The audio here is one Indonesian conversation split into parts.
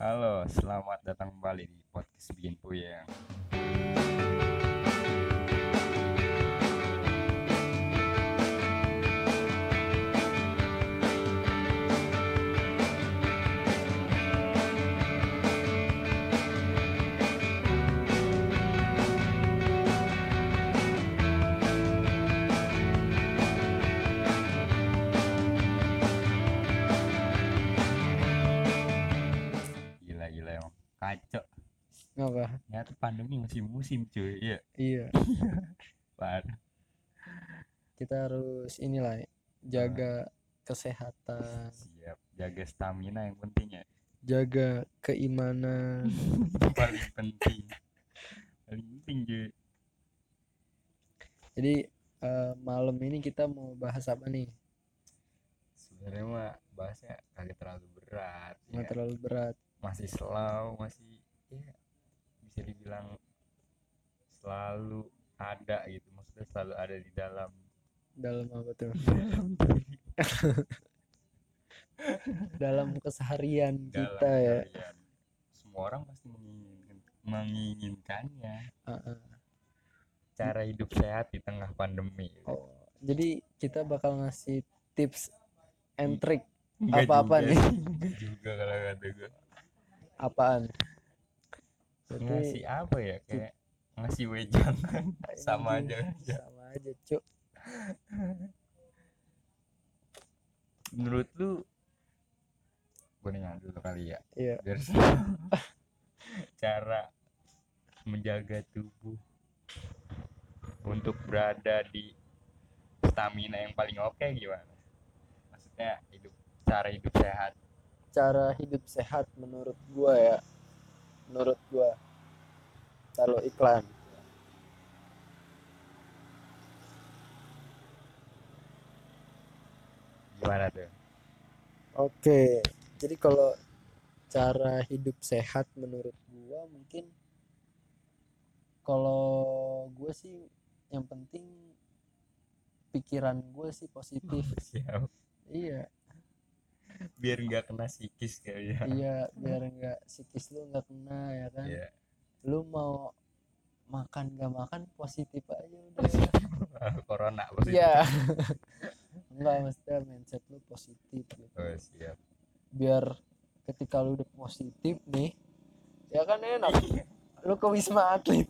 Halo, selamat datang kembali di podcast Bikin Puyeng. Kacau. Ngapa? Ternyata pandemi masih musim cuy. Iya, Iya, parah. kita harus inilah jaga kesehatan, Siap. Jaga stamina yang penting ya. jaga keimanan. Paling penting. Paling penting cuy. Jadi eh, malam ini kita mau bahas apa nih? Sebenarnya mah bahasnya kagak terlalu berat. Nggak ya. terlalu berat. Masih slow, masih ya bisa dibilang selalu ada gitu. Maksudnya selalu ada di dalam Dalam apa tuh? dalam keseharian dalam kita ya. kalian. Semua orang pasti menginginkan menginginkannya Heeh. cara hidup sehat di tengah pandemi. Oh, jadi kita bakal ngasih tips and trick apa-apa nih? juga kalau kata gue. Apaan? Berarti Ngasih apa ya? Kayak ngasih wejangan sama aja. Sama aja, Cuk. Menurut lu gue nanya dulu kali ya Iya. biar cara menjaga tubuh untuk berada di stamina yang paling oke gimana? Maksudnya hidup cara hidup sehat. Cara hidup sehat menurut gua ya. Menurut gua. Kalau iklan. Gimana tuh? oke jadi kalau cara hidup sehat menurut gua mungkin kalau gua sih yang penting pikiran gua sih positif. Siap. iya Biar nggak kena psikis kayaknya. iya biar nggak psikis lu nggak kena ya kan Iya. lu mau makan gak makan positif aja udah Corona positif. iya enggak maksudnya mindset lu positif gitu Oh, siap. biar ketika lu udah positif nih ya kan enak lu ke wisma atlet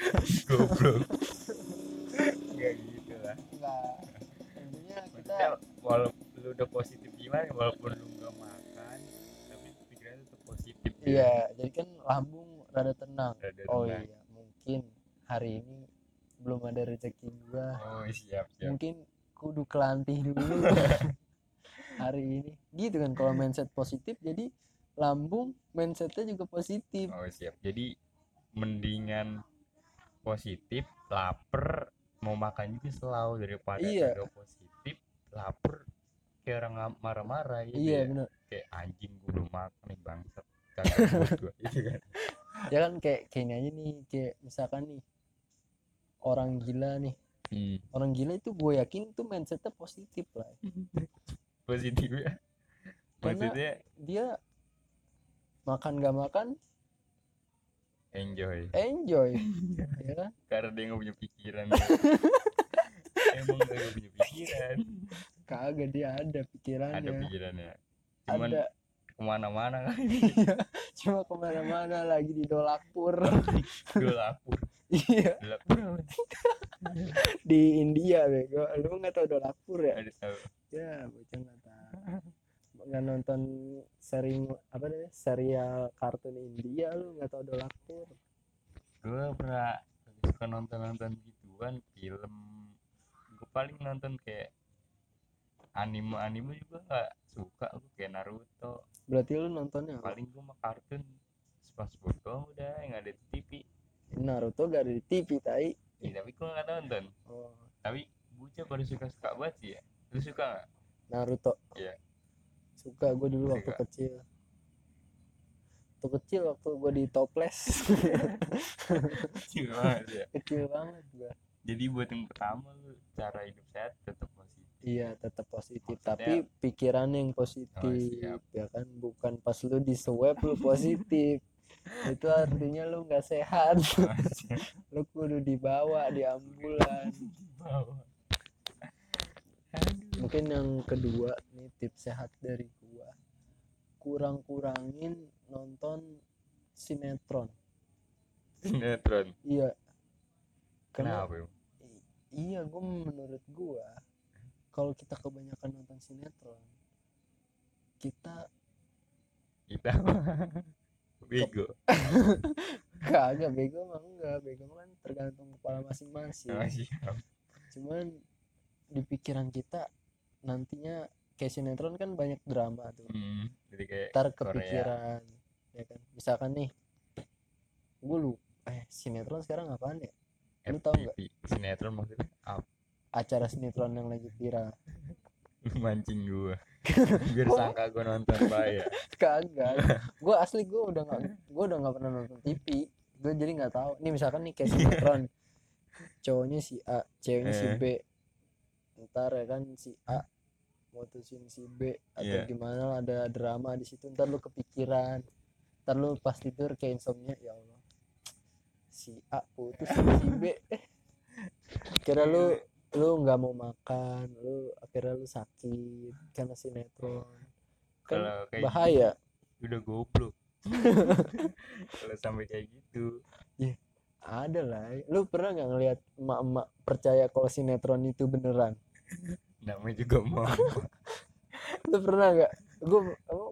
Goblok. Enggak gitu lah. enggak intinya kita walaupun lu udah positif gimana walaupun lu nggak makan tapi pikiran tetap positif ya. iya jadi kan lambung rada tenang Rada oh tenang. iya mungkin hari ini belum ada rezeki gua Oh siap siap. mungkin kudu kelantih dulu hari ini gitu kan kalau mindset positif jadi lambung mindsetnya juga positif Oh siap. Jadi mendingan positif, lapar, mau makan juga selalu daripada Iya. nggak positif, lapar kayak orang marah-marah gitu iya ya. bener Kayak anjing gue belum makan nih bangsat. Gua, gitu kan. ya kan kayak kayak aja nih kayak misalkan nih orang gila nih Hmm. orang gila itu gue yakin tuh mindsetnya positif lah Positif ya. Karena- Maksudnya dia makan gak makan enjoy. enjoy ya kan Karena dia nggak punya pikiran. Emang nggak punya pikiran. Kagak dia ada pikirannya Ada pikirannya. Cuman ada ke mana-mana kan. cuma ke mana-mana lagi di dolakpur lapar. iya apa? di India bego lu nggak tahu dolakpur ya Ada tahu. ya bocah nggak tahu nggak nonton sering apa namanya serial kartun India lu nggak tahu dolakpur gue pernah suka nonton nonton gituan film gue paling nonton kayak anime anime juga gak suka gue kayak Naruto. Berarti lu nontonnya apa? paling gue mah kartun. SpongeBob doang udah yang ada di TV Naruto gak ada di TV tai. Iya, tapi gue nggak nonton. Oh, tapi bocah pada suka suka banget sih ya. Lu suka nggak? Naruto. Iya. suka gue dulu waktu Suka. kecil. Waktu kecil waktu gue di toples Kecil banget ya. Kecil banget gue jadi buat yang pertama lu cara hidup sehat tetap iya tetap positif. Maksudnya- tapi pikiran yang positif siap. ya kan? Bukan pas lu di swab lu positif. Itu artinya lu nggak sehat. Lu kudu dibawa di ambulan mungkin yang kedua nih tips sehat dari gua. Kurang-kurangin nonton sinetron. Sinetron? Iya. Kenapa? Ya? iya gua menurut gua kalau kita kebanyakan nonton sinetron kita kita bego kagak bego mah enggak bego kan tergantung kepala masing-masing Oh, siap. cuman di pikiran kita nantinya kayak sinetron kan banyak drama tuh Hmm, jadi kayak ntar Korea. kepikiran ya kan misalkan nih gue lu eh sinetron sekarang apaan ya Lu tahu nggak? Sinetron maksudnya apa acara sinetron yang lagi viral. Mancing gua. Biar sangka gua nonton bahaya kagak. Gue asli gue udah nggak gue udah nggak pernah nonton TV gue jadi nggak tahu. Nih misalkan nih kayak sinetron. Cowoknya si A ceweknya si Eh. B. Ntar ya kan si A mutusin si B atau Iya. gimana ada drama di situ. Ntar lu kepikiran. Ntar lu pas tidur kayak insomnia ya Allah. Si A putus sama si B. Kira lu lu nggak mau makan lu akhirnya lu sakit karena sinetron kan kalau kayak bahaya. gitu, udah goblok. Kalau sampai kayak gitu. Ada lah. Lu pernah nggak ngelihat emak-emak percaya kalau sinetron itu beneran? Namanya juga mau lu pernah nggak? Gua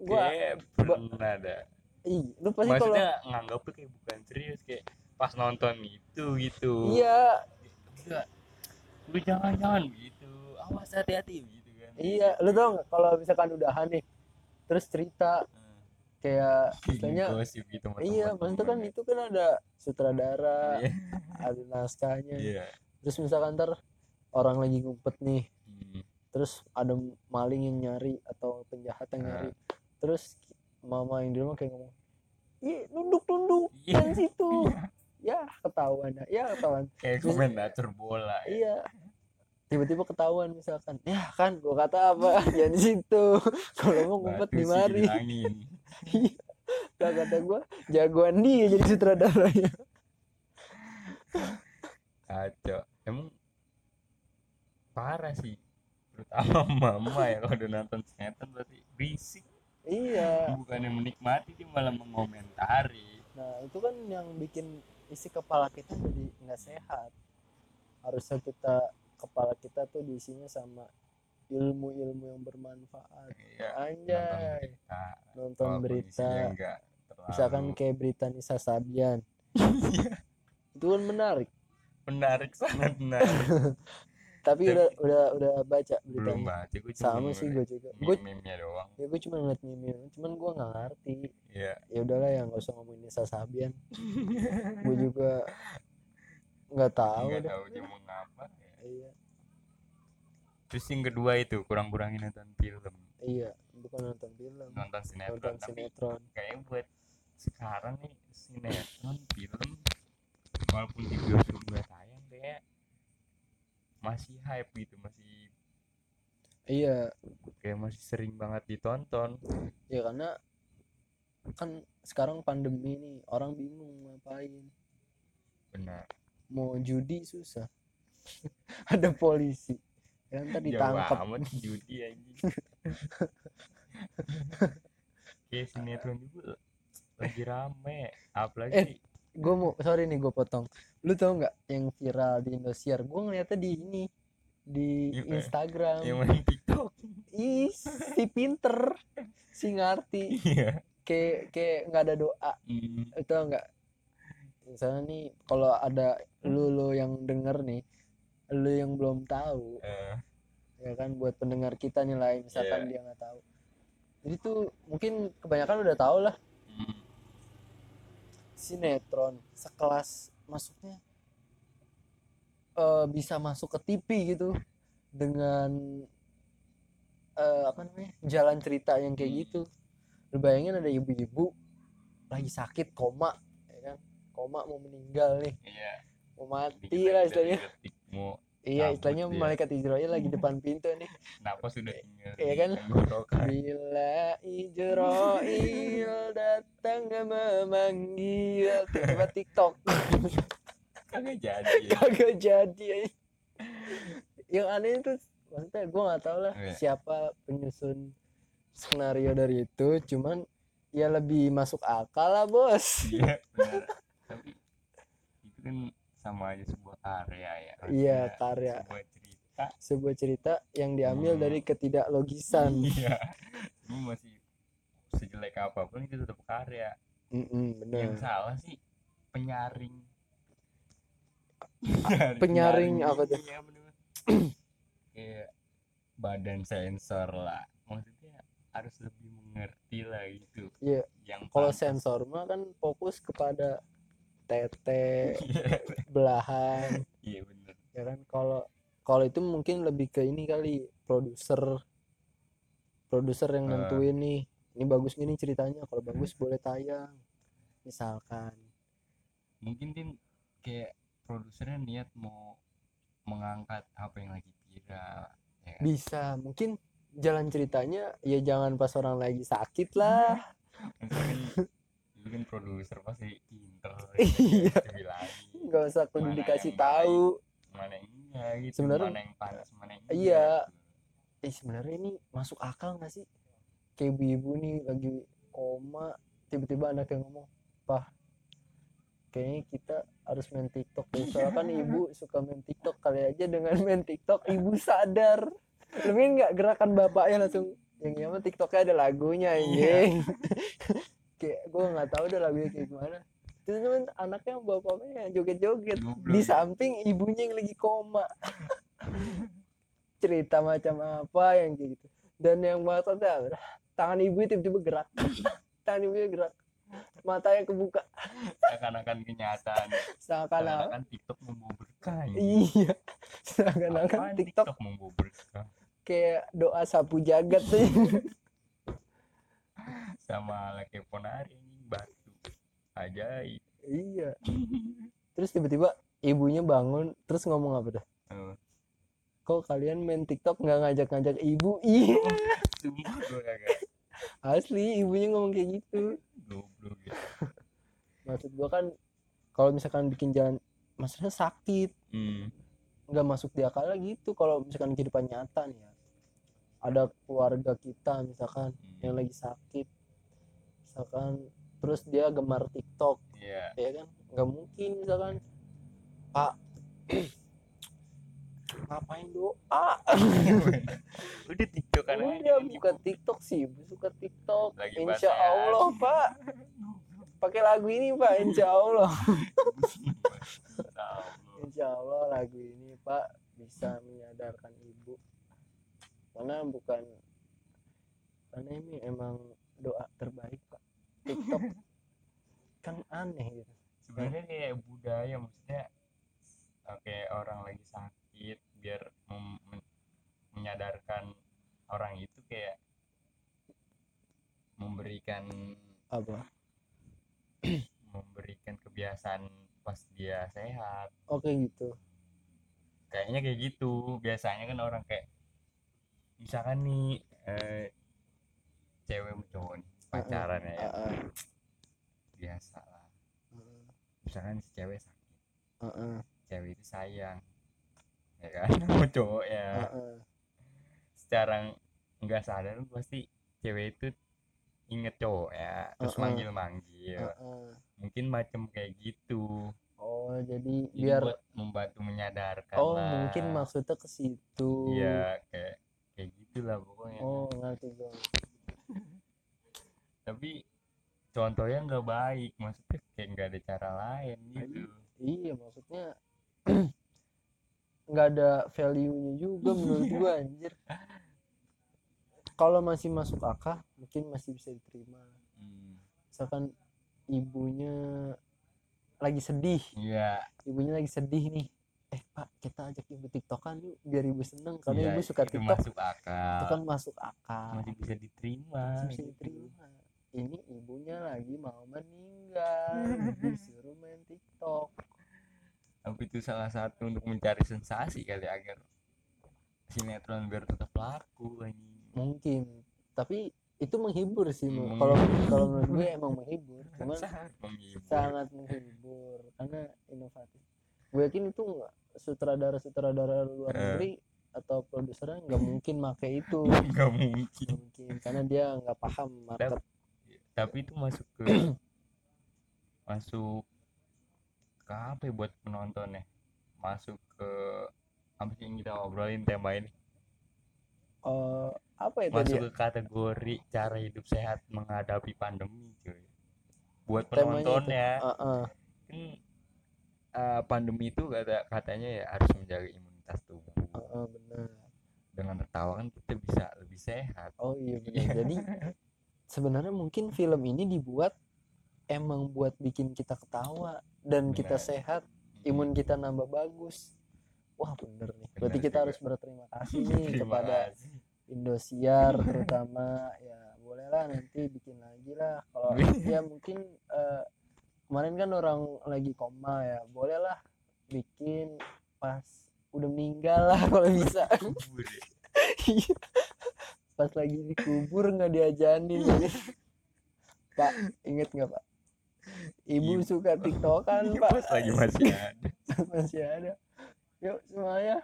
gua kayak pernah ada. Ih lu pasti kalau maksudnya nganggapnya kayak bukan serius kayak pas nonton itu gitu. Iya lu jangan jangan gitu awas hati-hati gitu kan iya lu tau nggak kalau misalkan udahan nih terus cerita Hmm. kayak gosip gitu iya maksudnya kan teman-teman. itu kan ada sutradara Iya. ada naskahnya iya terus misalkan ntar orang lagi ngumpet nih Hmm. terus ada maling yang nyari atau penjahat yang Ah. nyari terus mama yang di rumah kayak ngomong ih nunduk nunduk Iya. yang situ ya ketahuan. Ya ketahuan. Kayak komentator bola ya. iya. Tiba-tiba ketahuan misalkan ya kan gua kata apa? Jangan di situ. Kalau mau ngumpet di mari. dibilangin. Lah kata gua jagoan dia jadi sutradaranya kacau. Emang parah sih. Terutama mama ya kalau udah nonton sinetron berarti berisik iya. Bukannya menikmati dia malah mengomentari. Nah itu kan yang bikin isi kepala kita jadi nggak sehat. Harusnya kita kepala kita tuh diisinya sama ilmu-ilmu yang bermanfaat. Iya, anjay. nonton berita. Berita. terlalu misalkan kayak berita Nisa Sabian. Itu kan menarik. Menarik sangat menarik tapi Tapi- udah udah udah baca belum beritanya baca gue sama sih gue juga. Gue meme-nya doang. Ya gue cuma ngeliat meme cuman gue nggak ngerti. Iya. Ya udahlah ya nggak usah ngomongin Nisa Sabian. Gue juga nggak tahu nggak tahu dia mau ngapa. Ya. iya. Terus yang kedua itu kurang-kurangin nonton film. Iya bukan nonton film. Nonton sinetron nonton tapi sinetron. kayaknya buat sekarang nih sinetron film. Walaupun di bioskop gak tayang kayak masih hype gitu masih iya. kayak masih sering banget ditonton. Ya karena kan sekarang pandemi nih orang bingung ngapain. Benar. Mau judi susah. Ada polisi. Ya ntar jauh ditangkap amat judi anjing. Kayak sinetron juga lagi rame apalagi Eh, gue mau sorry nih gue potong. Lu tau nggak yang viral di Indosiar? Gue ngeliatnya di ini di Iya, Pak. Instagram. yang main TikTok. Ih si pinter si ngerti. Iya. Kayak kayak nggak ada doa. Hmm, itu enggak misalnya nih kalau ada lu lu yang denger nih lu yang belum tahu eh, ya kan buat pendengar kita nih lain misalkan Iya. dia nggak tahu. Jadi tuh mungkin kebanyakan udah tahu lah sinetron sekelas masuknya eh, bisa masuk ke TV gitu dengan eh, apa namanya jalan cerita yang kayak Hmm. gitu. Lu bayangin ada ibu-ibu lagi sakit koma ya kan? Koma mau meninggal nih. Iya. Mau mati lah istilahnya. mau iya istilahnya dia. malaikat Israel lagi depan pintu nih kenapa sudah tinggal Iya kan? bila Israel datang memanggil tiba TikTok kagak jadi ya. kagak jadi yang aneh itu maksudnya gue nggak tahu lah Iya. siapa penyusun skenario dari itu cuman ya lebih masuk akal lah bos iya benar tapi itu kan sama aja sebuah karya ya. Iya, karya. sebuah cerita. Sebuah cerita yang diambil Hmm. dari ketidaklogisan. Iya. Ini masih sejelek apa pun itu tetap karya. Mm-mm, yang bener salah sih penyaring. Penyaring. apa tuh? iya, kayak badan sensor lah. Maksudnya harus lebih mengerti lah gitu Iya, yang kalau sensor mah kan fokus kepada tete iya belahan. Iya bener. Ya kan kalau kalau itu mungkin lebih ke ini kali produser. Produser yang Eh. nentuin nih ini bagus gini ceritanya kalau bagus boleh tayang. Misalkan. Mungkin tim kayak produsernya niat mau mengangkat apa yang lagi viral ya kan? bisa mungkin jalan ceritanya ya jangan pas orang lagi sakit lah. Kan lu kan produser pasti pinter Iya. bilangin nggak usah kudu Mana dikasih tahu. mana yang enggak gitu Sebenarnya- mana yang panas mana yang Iya. enggak. eh sebenarnya ini masuk akal nggak sih? Kayak ibu-ibu nih lagi koma tiba-tiba anak yang ngomong pah kayaknya kita harus main TikTok soalnya kan ibu suka main TikTok kali aja dengan main TikTok ibu sadar. Lebih nggak gerakan bapaknya langsung yang iya mah TikToknya ada lagunya anjing kayak gue nggak tahu udah lagunya kayak gimana. Terus cuman anaknya bapaknya yang joget-joget. Di samping ibunya yang lagi koma. Cerita macam apa yang kayak gitu. Dan yang maksudnya tangan ibu tiba-tiba gerak. Tangan ibunya gerak. Matanya kebuka. Seakan-akan kenyataan. Seakan-akan. TikTok membawa berkah ini. iya. Seakan-akan TikTok. Membawa berkah kayak doa sapu jagat sih sama laki ponari batu ajaib. Iya. Terus tiba-tiba ibunya bangun terus ngomong apa dah kok kalian main TikTok nggak ngajak-ngajak ibu? Iya. Sumpah gue kagak asli ibunya ngomong kayak gitu. Goblok ya. Maksud gua kan kalau misalkan bikin jalan maksudnya sakit. Hmm. nggak masuk di akal gitu kalau misalkan kehidupan nyata nih ya. Ada keluarga kita misalkan hmm. yang lagi sakit misalkan terus dia gemar TikTok. Iya. Ya kan? Nggak mungkin misalkan. Pak ngapain doa udah TikTok kan udah buka TikTok sih ibu suka TikTok. Lagi Insya bahasa Allah pak. Pakai lagu ini pak. Insya Allah. Insya Allah lagu ini Pak bisa menyadarkan ibu. Karena bukan karena ini emang doa terbaik TikTok. Kan aneh gitu. Sebenarnya kayak budaya maksudnya oke orang lagi sakit biar mem- men- menyadarkan orang itu kayak memberikan apa? memberikan kebiasaan pas dia sehat. Oke gitu. Kayaknya kayak gitu. Biasanya kan orang kayak misalkan nih eh, cewek cowok nih pacaran ya, ya. Ah, ah, biasa lah. Ah, misalkan si cewek sakit. Ah, ah, cewek itu sayang. Ya kan? Sama cowok ya. Ah, ah. secara nggak sadar pasti cewek itu inget cowok ya. Terus manggil manggil ah, ah. mungkin macam kayak gitu. Oh jadi Jadi biar buat membantu menyadarkan oh lah. mungkin maksudnya ke situ. Iya kayak kayak gitulah pokoknya. Oh ngerti gue tapi contohnya nggak baik maksudnya kayak nggak ada cara lain gitu. Iya maksudnya nggak ada value-nya juga menurut gua anjir. Kalau masih masuk akal mungkin masih bisa diterima. Hmm, misalkan ibunya lagi sedih. Iya. Ibunya lagi sedih nih. Eh pak kita ajak ibu tiktokan yuk biar ibu seneng. Karena iya, ibu suka itu tiktok. masuk akal. Itu kan masuk akal. Masih bisa diterima masih bisa gitu. diterima ini ibunya lagi mau meninggal. Disuruh main tiktok. Tapi itu salah satu untuk mencari sensasi kali agar sinetron biar tetap laku anjing. Mungkin. Tapi itu menghibur sih. Meng- kalau kalau menurut gue emang menghibur. Cuman sangat menghibur. sangat menghibur. Karena inovatif. Gue yakin itu nggak sutradara sutradara luar Eh. negeri atau produsernya nggak mungkin make itu. Nggak mungkin. Mungkin. Karena dia nggak paham market tapi itu masuk ke masuk ke apa ya buat penontonnya? Masuk ke apa sih yang kita obrolin tema ini? Eh, apa ya tadi masuk ya? ke kategori cara hidup sehat menghadapi pandemi cuy. Buat itu. penontonnya. Ah, ah. kan eh, pandemi itu kata katanya ya harus menjaga imunitas tubuh. Ah, benar. Dengan tertawa kan kita bisa lebih sehat. Oh iya benar. Jadi sebenarnya mungkin film ini dibuat emang buat bikin kita ketawa dan kita Benar. sehat imun kita nambah bagus wah bener nih berarti kita juga. harus berterima kasih nih Terima kepada kasih. Indosiar terutama ya bolehlah nanti bikin lagi lah kalau ya mungkin eh, kemarin kan orang lagi koma ya bolehlah bikin pas udah meninggal lah kalau bisa. Pas lagi dikubur nggak diajanin pak inget nggak pak? Ibu Ibu. suka tiktokan pak. pas lagi masih ada. Masih ada. Yuk semuanya.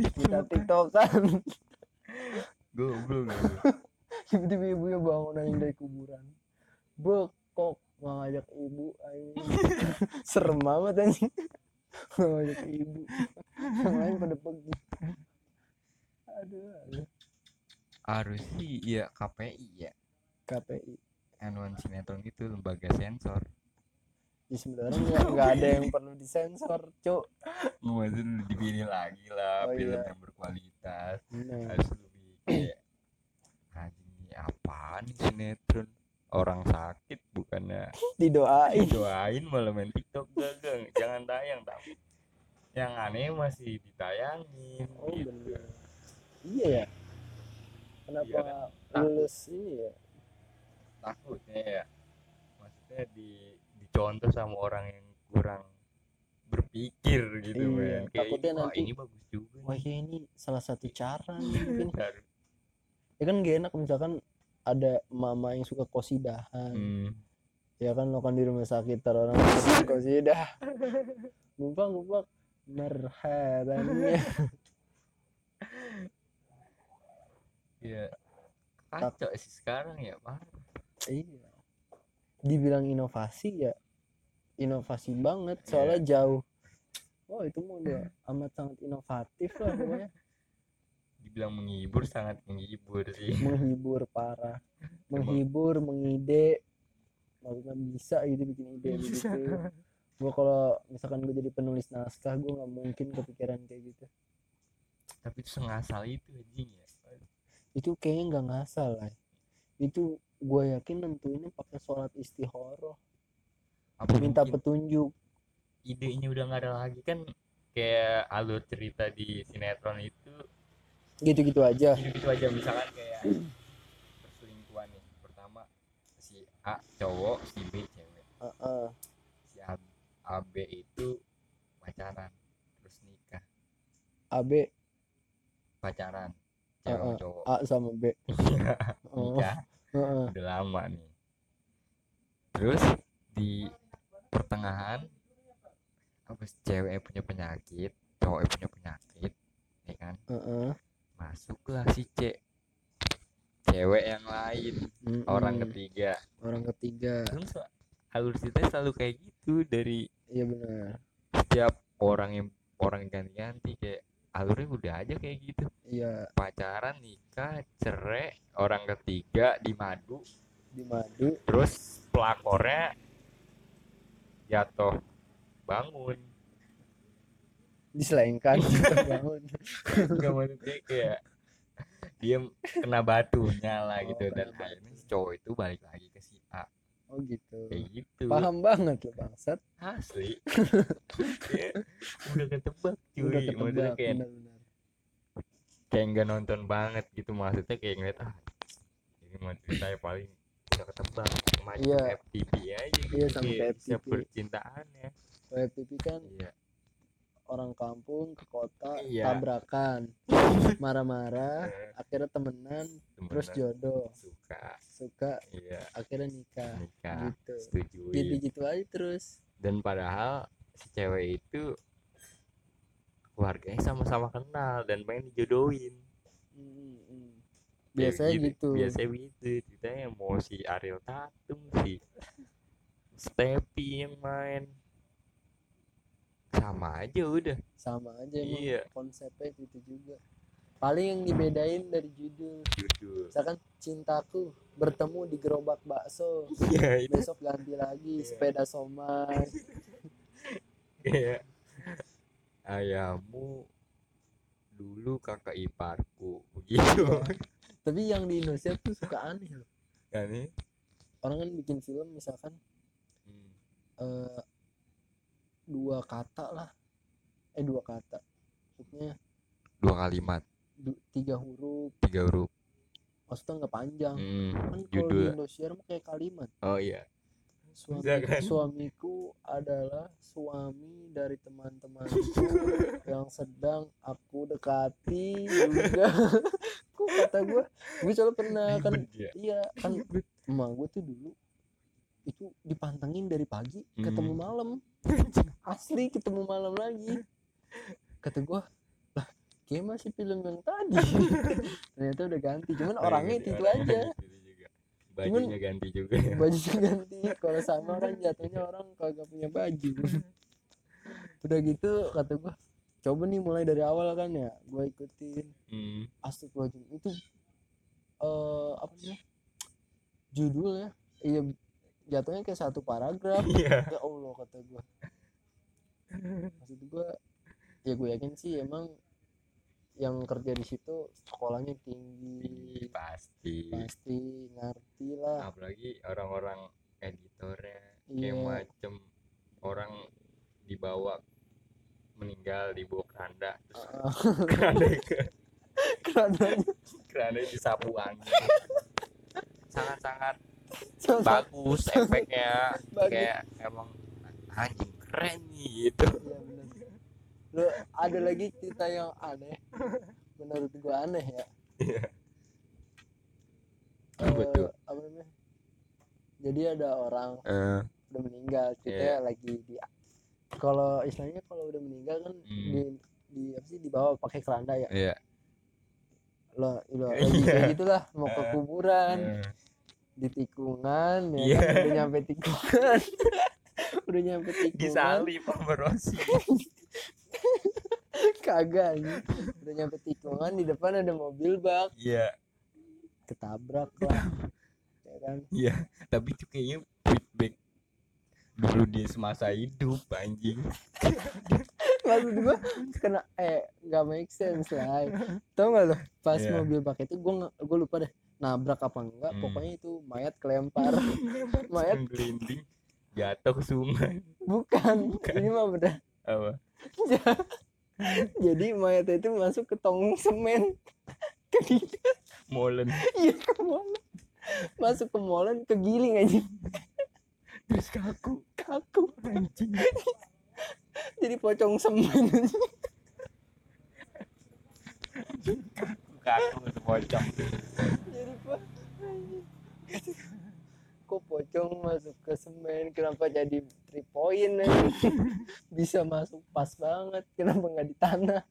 Kita tiktokan. Goblok goblok. tiba-tiba ibunya bangun aja dari kuburan. Bekok nggak ngajak ibu ayo serem amat anjing. Nggak ngajak ibu. Yang lain pada pergi. Aduh, aduh. Harus. Sih ya. KPI ya KPI anuan sinetron itu lembaga sensor. Ya sebenarnya nggak ada yang perlu disensor cuk. Maksudnya dipilih lagi lah Oh, film iya. yang berkualitas. Nah, harus lebih kayak anjing ini apaan nih sinetron? Orang sakit bukannya. Didoain. Doain malah main tiktok. Gagang jangan tayang tapi yang aneh masih ditayangin oh gitu. bener iya ya kenapa Iya. lulus ini ya? Takutnya ya maksudnya di dicontoh sama orang yang kurang berpikir gitu Iya, men. Kayak takutnya ini, wah, nanti- ini bagus juga wah ya ini salah satu cara nih mungkin. Harus- ya kan gak enak misalkan ada mama yang suka kosidahan. Hmm. ya kan lo kan di rumah sakit orang kosidah. Gumpang gumpang merhabannya ya kacau sih sekarang ya pak iya. Dibilang inovasi ya inovasi banget. Soalnya jauh. Wah itu mah udah amat sangat inovatif lah pokoknya. Dibilang menghibur sangat menghibur sih. Menghibur parah. Menghibur mengide. Maksudnya bisa gitu bikin ide Bisa. begitu gue kalau misalkan gue jadi penulis naskah gue nggak mungkin kepikiran kayak gitu. Tapi itu sengasal itu anjing ya itu kayaknya nggak ngasal lah itu gue yakin nentuinnya pakai sholat istihoroh. Apa minta mungkin? petunjuk. Idenya udah nggak ada lagi kan kayak alur cerita di sinetron itu. Gitu-gitu aja. Gitu aja misalkan kayak perselingkuhan nih. Pertama si A cowok si B cewek. Heeh. si A, A B itu pacaran terus nikah. AB pacaran cewek sama Heeh. cowok. A sama B. Oh, nikah heeh. udah lama nih. Terus di pertengahan apa sih, cewek punya penyakit cowok punya penyakit ya kan? Heeh. masuklah si C. Cewek yang lain. Mm-mm. orang ketiga. Orang ketiga. Terus alur cerita selalu kayak gitu dari iya benar. setiap orang yang orang ganti-ganti kayak alurnya udah aja kayak gitu. Iya. Pacaran nikah cerai orang ketiga di madu di madu terus pelakornya jatuh bangun. Diselengkan bangun nggak maksudnya kayak dia kena batunya lah gitu. Oh, dan kena akhirnya si cowok itu balik lagi ke si A oh gitu. Kayak gitu. Paham banget lo bangsat. Asli. Kayak udah ketebak cuy. Udah maksudnya ketebak kayak benar-benar. Kayak nggak nonton banget gitu maksudnya kayak ngeliat ah ini mah ceritanya paling udah ketebak. Macam Iya. FTP aja gitu Iya, sama kayak kayak siap FTP. kan iya orang kampung ke kota Iya. tabrakan. Marah-marah Eh, akhirnya temenan terus temenan jodoh. Suka. Suka iya. akhirnya nikah. Nikah. Gitu. Setujuin gitu gitu aja terus. Dan padahal si cewek itu keluarganya sama-sama kenal dan pengen dijodohin. Kayak biasanya gitu, biasanya gitu. Ceritanya mau si Ariel Tatum si Stepi yang main sama aja udah. Sama aja emang Iya. konsepnya itu juga. Paling yang dibedain dari judul. Judul. Misalkan cintaku bertemu di gerobak bakso. Iya itu besok ganti lagi Iya. sepeda somai. Kayak ayahmu dulu kakak iparku begitu. Tapi yang di Indonesia tuh suka aneh loh. Nih orang kan bikin film misalkan Hmm. eh, dua kata lah. Eh dua kata. Maksudnya dua kalimat. du- tiga huruf. Tiga huruf. Maksudnya nggak panjang. Hmm, kan kalau di mah kayak kalimat. Oh iya. Suami kan? suamiku adalah suami dari teman-temanku yang sedang aku dekati juga. Kok kata gue gue soalnya pernah kan ya. iya kan emak gue tuh dulu itu dipantengin dari pagi ketemu Hmm. malam. Asli ketemu malam lagi. Kata gue lah kayak masih film yang tadi. Ternyata udah ganti. Cuman Oh, orangnya itu, itu orang. aja. bajunya ganti juga. ya. bajunya ganti. Kalau sama kan jatuhnya orang kagak punya baju. Udah gitu kata gua coba nih mulai dari awal kan ya gua ikutin. Hmm. astagfirullahaladzim. Itu eh apa namanya judulnya iya jatuhnya kayak satu paragraf. Iya. Ya Allah kata gua. Maksud gua ya gue yakin sih emang yang kerja di situ sekolahnya tinggi. Pasti. Pasti ngerti lah. Apalagi orang-orang editornya Iya. kayak macem. Orang dibawa meninggal dibawa keranda terus Ah, keranda ke kerana keranda disapu angin. Sangat-sangat bagus efeknya Bagus. kayak emang anjing keren nih gitu Iya bener. Lo ada lagi cerita yang aneh. Menurut gua aneh ya. Iya. Apa tuh? apa namanya? Jadi ada orang Eh, udah meninggal, ceritanya lagi di kalau istilahnya kalau udah meninggal kan Hmm. di di apa sih dibawa pakai keranda ya. iya Lo, lo lagi kayak gitulah mau ke Eh. kuburan, Eh, di tikungan ya Iya. kan? udah nyampe tikungan. udah nyampe tikungan. disalip sama Rosi Kagak. Udah nyampe tikungan di depan ada mobil bak iya ketabrak lah ya kan iya tapi itu kayaknya feedback dulu dia semasa hidup anjing maksud gua kena eh nggak make sense lah tau gak lo pas Iya. mobil bak itu gua nggak- gua lupa deh nabrak apa enggak Hmm. pokoknya itu mayat kelempar. Mayat gelinding jatuh ke sungai. Bukan ini mah udah apa? Jadi mayat itu masuk ke tong semen. Ke molen. Iya ke molen. Masuk ke molen kegiling aja. Terus kaku. Kaku. Anjing. Jadi pocong semen kaku itu pocong apa kok pocong masuk ke semen? Kenapa jadi three point bisa masuk pas banget. Kenapa nggak di tanah?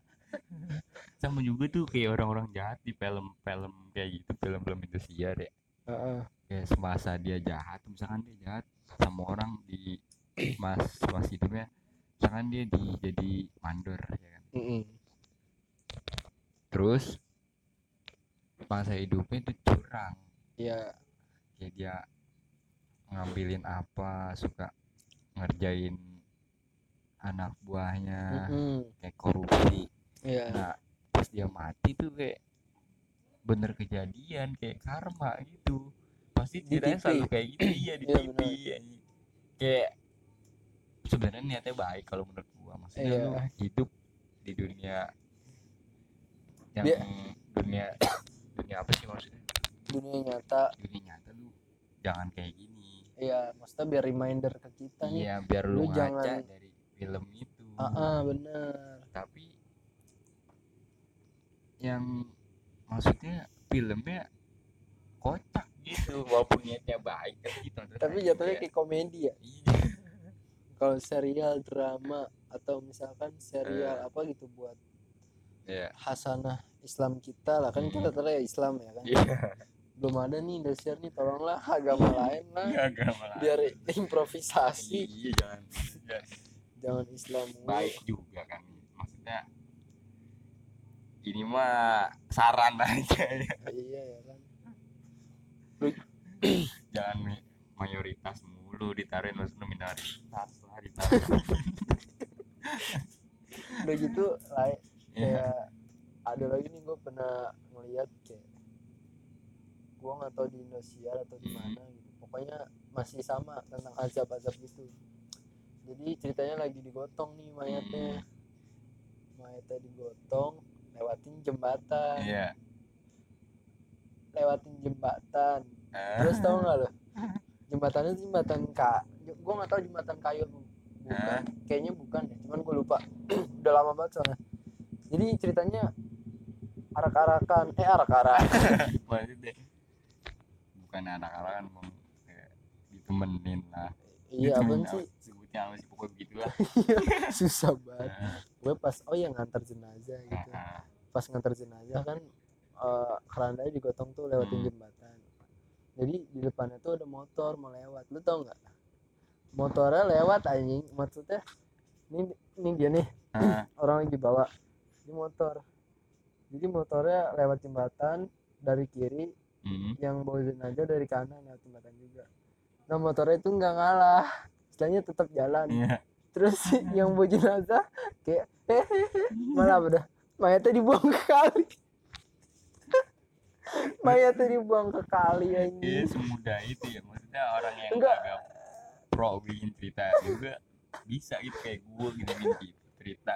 Sama juga tuh kayak orang-orang jahat di film-film kayak gitu film-film Indonesia deh Heeh. kayak semasa dia jahat misalkan dia jahat sama orang di mas mas hidupnya misalkan dia di jadi mandor ya kan? Mm-mm. terus masa hidupnya itu curang. Ya kayak dia ngambilin apa suka ngerjain anak buahnya Mm-mm. kayak korupsi. Ya nah pas dia mati tuh kayak bener kejadian kayak karma gitu. Pasti ceritanya selalu kayak gitu. Iya di Iya, TV anjing. kayak sebenarnya niatnya baik kalau menurut gua. Maksudnya Iya. lu hidup di dunia yang Dia- dunia dunia apa sih maksudnya? Dunia nyata. Dunia nyata lu jangan kayak gini. Ya maksudnya biar reminder ke kita nih. Iya biar lu, lu ngaca jangan- dari film itu. Ah, ah bener. Tapi yang maksudnya filmnya kocak gitu walaupun niatnya baik gitu tapi jatuhnya kayak komedi ya? Iya. Kalau serial drama atau misalkan serial apa gitu buat iya. hasanah Islam kita lah. Kan kita Hmm. ya Islam ya kan. Iya. Belum ada nih Indosiar nih tolonglah. Agama lain lah. Agama lain. biar improvisasi. Iya jangan. Ya, jangan Islam baik juga kan. Maksudnya ini mah saran aja ya. Iya ya kan. Jangan mayoritas mulu ditaruhin maksudnya minoritas lah ditaruhin udah gitu lah Iya. Kayak ada lagi nih gue pernah ngeliat kayak gue nggak tahu di Indosiar atau di Hmm. mana gitu. Pokoknya masih sama tentang azab-azab gitu. Jadi ceritanya lagi digotong nih mayatnya. Mayatnya digotong lewatin jembatan. Iya. Lewatin jembatan. Eh, terus tau nggak lo jembatannya jembatan ka gue nggak tahu jembatan kayu bu- bukan. Kayaknya bukan deh cuman gue lupa. Udah lama banget soalnya jadi ceritanya arak-arakan eh arak-arakan. Maksudnya bukan kan kayak ditemenin lah. Iya apa sih? sebutnya apa sih? Pokoknya begitulah. Susah banget. Eh, gue pas oh yang ngantar jenazah gitu. Ah, pas ngantar jenazah kan eh kerandanya digotong tuh lewatin Hmm. jembatan. Jadi di depannya tuh ada motor mau lewat. Lu tau nggak? Motornya lewat anjing. Maksudnya ini ini dia nih. Ah, orang lagi bawa di motor. Jadi motornya lewat jembatan dari kiri hmm, yang bawa jenazah dari kanan lewat jembatan juga. Nah motornya itu nggak ngalah. Istilahnya tetap jalan. Iya. Terus yang bawa jenazah kayak malah udah mayatnya dibuang ke kali. Mayatnya dibuang ke kali Iya anjing. semudah itu ya. Maksudnya orang yang Enggak. agak pro bikin cerita juga bisa gitu kayak gue gitu bikin cerita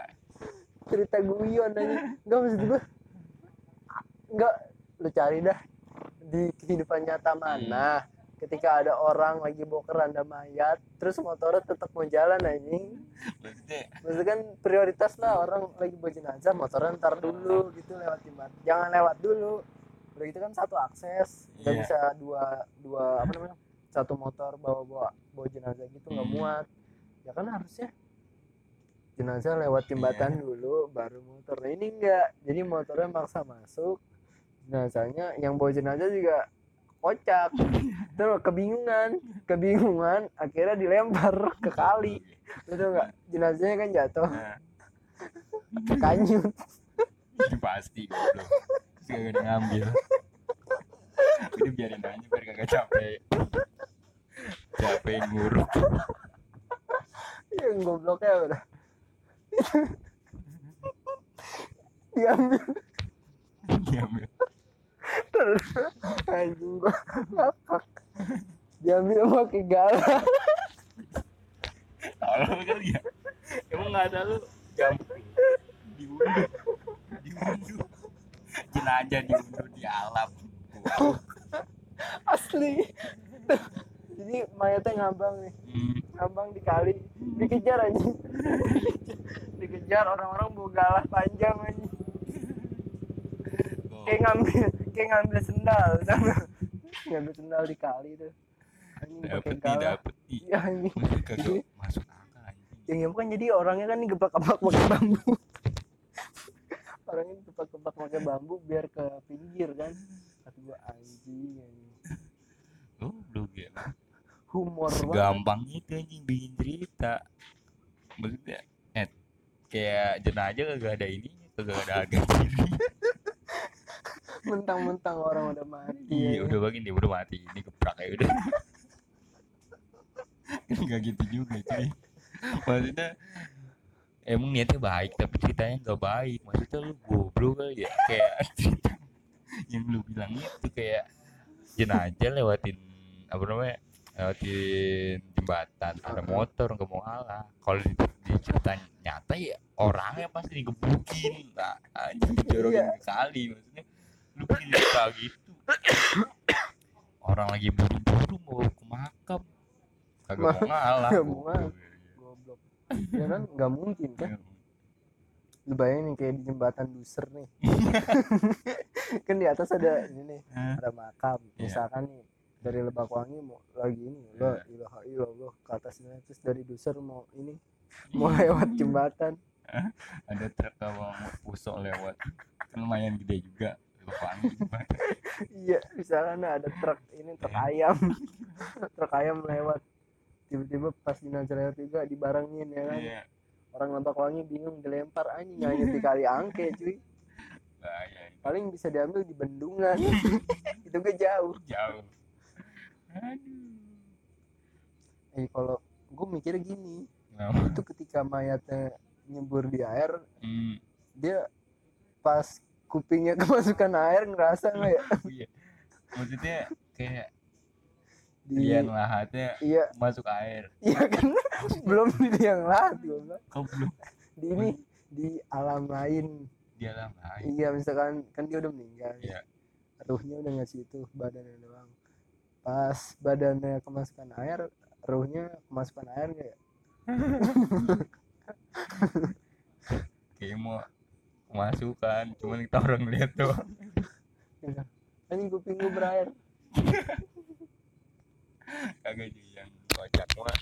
cerita guyon aja. Nggak maksud gue nggak lu cari dah di kehidupan nyata mana. Ketika ada orang lagi bawa keranda mayat terus motornya tetap mau jalan anjing. Maksudnya? Maksudnya kan prioritas lah orang lagi bawa jenazah motornya ntar dulu gitu lewat jembatan jangan lewat dulu. Udah gitu kan satu akses. Nggak Iya. bisa dua dua apa namanya satu motor bawa bawa bawa jenazah gitu nggak Hmm. muat. Ya kan harusnya jenazah lewat jembatan Iya. dulu baru motor nah ini enggak. Jadi motornya maksa masuk. Jenazahnya yang bawa jenazah juga kocak. Terus kebingungan kebingungan akhirnya dilempar ke kali. Itu enggak jenazahnya kan jatuh. Nah, kanyut. Itu pasti goblok. Kagak ada ngambil. Udah biarin aja biar kagak capek. Capek nguruk. Yang gobloknya udah diambil. Diambil. Terus anjing gua ngakak diambil pakai galak tolong kali ya. Emang nggak ada lu? Gampang diunduh. Diunduh. Jenazah diunduh di alam. Wow. asli. Jadi mayatnya ngambang nih. Hmm, ngambang di kali dikejar anjing dikejar orang-orang bawa galah panjang anjing. Kayak ngambil kayak ngambil sendal sama ngambil sendal di kali tuh pakai dapet galah. dapet iya anjing. Maksudnya kagak masuk akal yang yang kan jadi orangnya kan digebrak-gebrak pakai bambu. Orangnya digebrak-gebrak pakai bambu biar ke pinggir kan. Kata gua anjing, goblok ya humor banget. Itu anjing bikin cerita. Maksudnya kayak jenazah kagak ada ini kagak ada harga diri. Mentang-mentang orang udah mati. Iya udah begini udah mati. Ini keprak ya udah. Nggak gitu juga cuy. Maksudnya emang niatnya baik tapi ceritanya nggak baik. Maksudnya lu goblok kali ya kayak cerita yang lu bilang itu kayak jenazah lewatin apa namanya lewatin jembatan ada motor nggak mau ngalah. Kalau di, di cerita nyata ya orangnya pasti digebukin. Nah anjing dijorokin Iya. ke kali maksudnya. Lu bikin cerita gitu. Orang lagi buru-buru mau ke makam. Kagak mau ngalah. goblok. ya kan nggak mungkin kan? Lu bayangin kayak di jembatan Duser nih. Kan di atas ada ini nih ada makam. Iya. misalkan nih dari Lebakwangi mau lagi ini la ilaha illallah ke atasnya terus dari Duser mau ini mau lewat jembatan. Ada truk sama pusok lewat? Kan lumayan gede juga iya misalkan ada truk ini truk ayam. Truk ayam lewat. Tiba-tiba pas jenazah lewat juga dibarengin ya kan? Iya. Orang Lebakwangi bingung dilempar anjing hanya di kali angke cuy. Bahaya paling bisa diambil di bendungan. Itu gak jauh. Jauh. Aduh. Eh kalau gue mikir gini Kenapa? itu ketika mayatnya nyebur di air hmm, dia pas kupingnya kemasukan air ngerasa nggak ya? Iya. Maksudnya kayak di lian lahatnya iya. masuk air. Iya kan? Belum di liang lahat gue kok belum? Di ini di alam lain. Di alam lain. Iya misalkan kan dia udah meninggal. Iya. ruhnya udah nggak situ badannya doang. Pas badannya kemasukan air ruhnya kemasukan air nggak ya kayak mau kemasukan cuman kita orang lihat doang. Anjing kuping gue berair. Kagak sih yang kocak mah.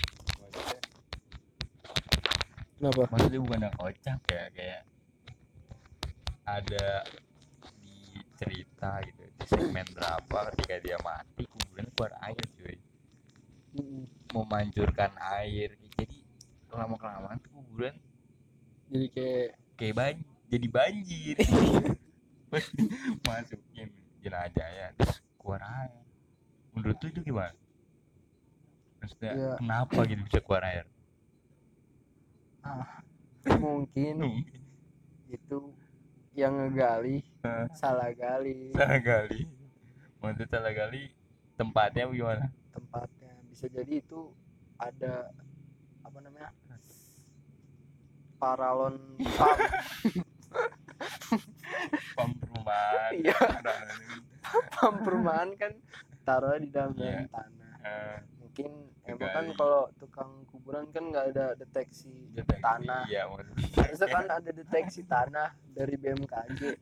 Kenapa? Maksudnya bukan yang kocak ya kayak ada di cerita gitu di segmen berapa ketika dia mati kuburan keluar air cuy. Memancurkan air jadi lama kelamaan tuh kuburan. Jadi kayak kayak ban jadi banjir. Pas masukin jenazahnya terus keluar air. Menurut lu itu gimana? Maksudnya Ya. kenapa gitu bisa keluar air? Mungkin itu yang ngegali salah gali. Salah kali maksudnya salah kali tempatnya gimana? Tempatnya bisa jadi itu ada apa namanya paralon pam perumahan. Iya. Nah, pump perumahan kan taruh di dalam Iya. tanah. Eh, mungkin emang kan kalau tukang kuburan kan nggak ada deteksi deteksi, tanah. iya harusnya kan ada deteksi tanah dari BMKG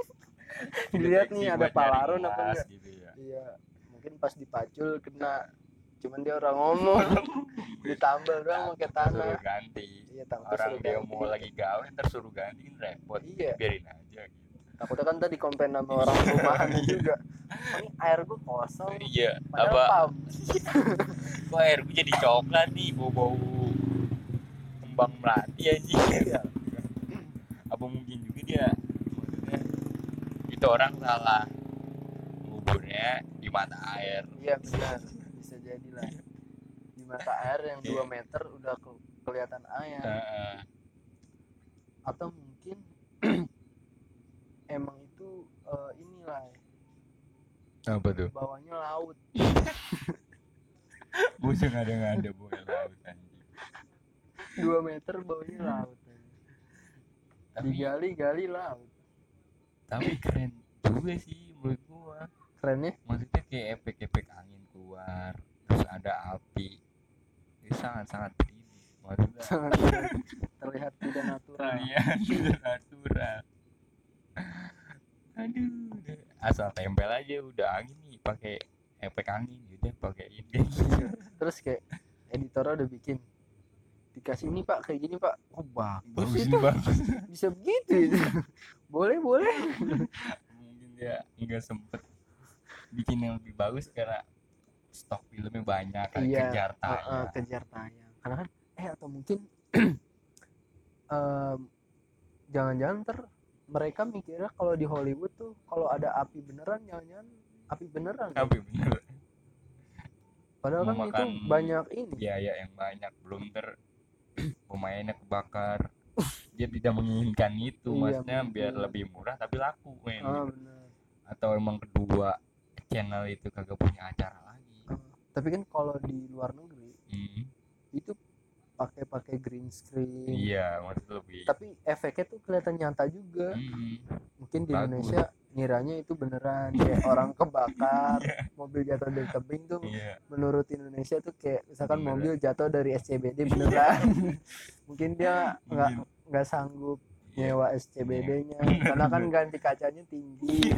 dilihat nih ada palaron apa enggak? gitu ya. Iya mungkin pas dipacul kena cuman dia orang ngomong. Ditambal doang pakai tanah suruh ganti. Iya orang suruh dia ganti. mau lagi gawe ntar suruh ganti kan repot. Iya. biarin aja. Gitu takutnya kan tadi komplain sama orang rumahan juga. "Oh, ini air gua kosong. Iya apa? kok air gue jadi coklat nih bau bau kembang melati aja Iya. apa mungkin juga dia? Maksudnya itu orang salah nguburnya di mata air. Iya benar bisa jadi lah di mata air yang 2 Iya. meter udah ke- kelihatan air. Heeh. atau mungkin emang itu eh, inilah apa tuh? Bawahnya laut. Busung ada nggak ada buaya laut anjing? 2 meter bawahnya laut. Tapi digali-gali laut. Tapi keren juga sih menurut gua. Kerennya? Maksudnya kayak efek-efek angin keluar ada api. Ini sangat sangat ini maksudnya terlihat tidak natural. Terlihat tidak natural. Aduh udah. asal tempel aja udah angin nih pakai efek angin gitu pakai ini. Terus kayak editornya udah bikin dikasih ini pak kayak gini pak. Oh bagus bagus itu. bagus bisa begitu itu. boleh boleh. Mungkin dia nggak sempet bikin yang lebih bagus karena stok filmnya banyak kan Iya, kejar Uh, uh, tayang. kejar tayang. Karena kan eh atau mungkin em, jangan-jangan ter mereka mikirnya kalau di Hollywood tuh kalau ada api beneran jangan-jangan api beneran. Tapi bener padahal kan itu memakan banyak ini. Biaya yang banyak. Belum ter pemainnya kebakar. Dia tidak menginginkan itu. Iya, maksudnya mungkin. biar lebih murah tapi laku men. Bener atau emang kedua channel itu kagak punya acara tapi kan kalau di luar negeri Hmm, itu pakai pakai green screen. Iya maksudnya lebih tapi efeknya tuh kelihatan nyata juga. Hmm, mungkin di Bagus. Indonesia ngiranya itu beneran kayak orang kebakar mobil jatuh dari tebing tuh iya. menurut Indonesia tuh kayak misalkan Beneran. mobil jatuh dari SCBD beneran. Mungkin dia nggak nggak sanggup Iya. nyewa SCBD-nya karena kan ganti kacanya tinggi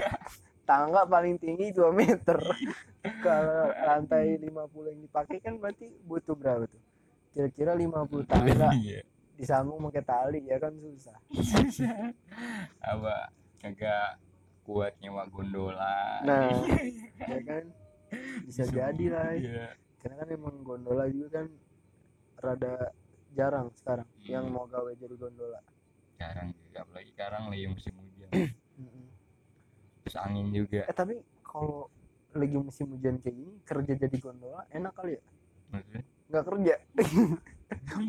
tangga paling tinggi 2 meter. Kalau lantai 50 yang dipakai kan berarti butuh berapa tuh? Kira-kira 50 tangga iya. disambung pakai tali ya kan susah. Apa kagak kuat nyewa gondola. Nah. ya kan? Bisa jadi lah. iya. Karena kan emang gondola juga kan rada jarang sekarang yang Hmm. mau gawe jadi gondola. Jarang juga apalagi sekarang lagi musim hujan. terus angin juga. Eh tapi kalau lagi musim hujan kayak gini kerja jadi gondola enak kali ya? Maksudnya? Nggak kerja.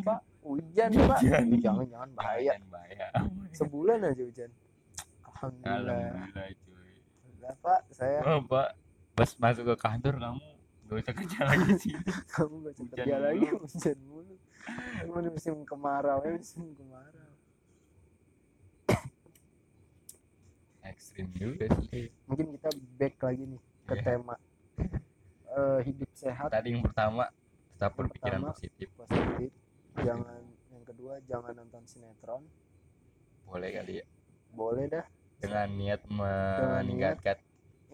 Pak hujan pak. Jangan jangan bahaya. Jangan bahaya. Sebulan aja hujan. Alhamdulillah. Alhamdulillah cuy. Udah, pak saya oh, pak. Pas masuk ke kantor kamu gak usah kerja lagi sih kamu gak usah kerja mulu. lagi hujan mulu. Di musim kemarau ya musim kemarau ekstrim juga sih. Mungkin kita back lagi nih ke Iya. tema Eh, hidup sehat. Tadi yang pertama tetap berpikiran positif. positif. Jangan yang kedua jangan nonton sinetron. Boleh kali ya. Boleh dah. Dengan niat meningkatkan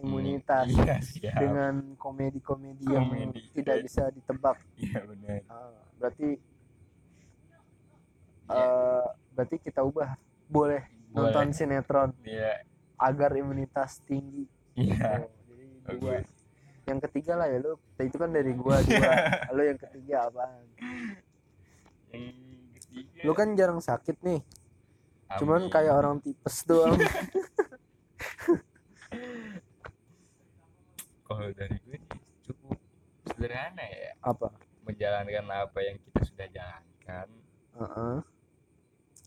imunitas. Iya siap. Dengan komedi-komedi yang Komedi. tidak bisa ditebak. Iya benar. Ah, berarti Iya. eh, berarti kita ubah. Boleh. nonton sinetron. Iya agar imunitas tinggi. Iya. Oh, jadi dua bagus. yang ketiga lah ya lu. Itu kan dari gua dua. Lu yang ketiga apaan? Yang ketiga. Lu kan jarang sakit nih. Cuman amin. kayak orang tipes doang. Kalau dari gue cukup sederhana ya. Apa? Menjalankan apa yang kita sudah jalankan. Heeh.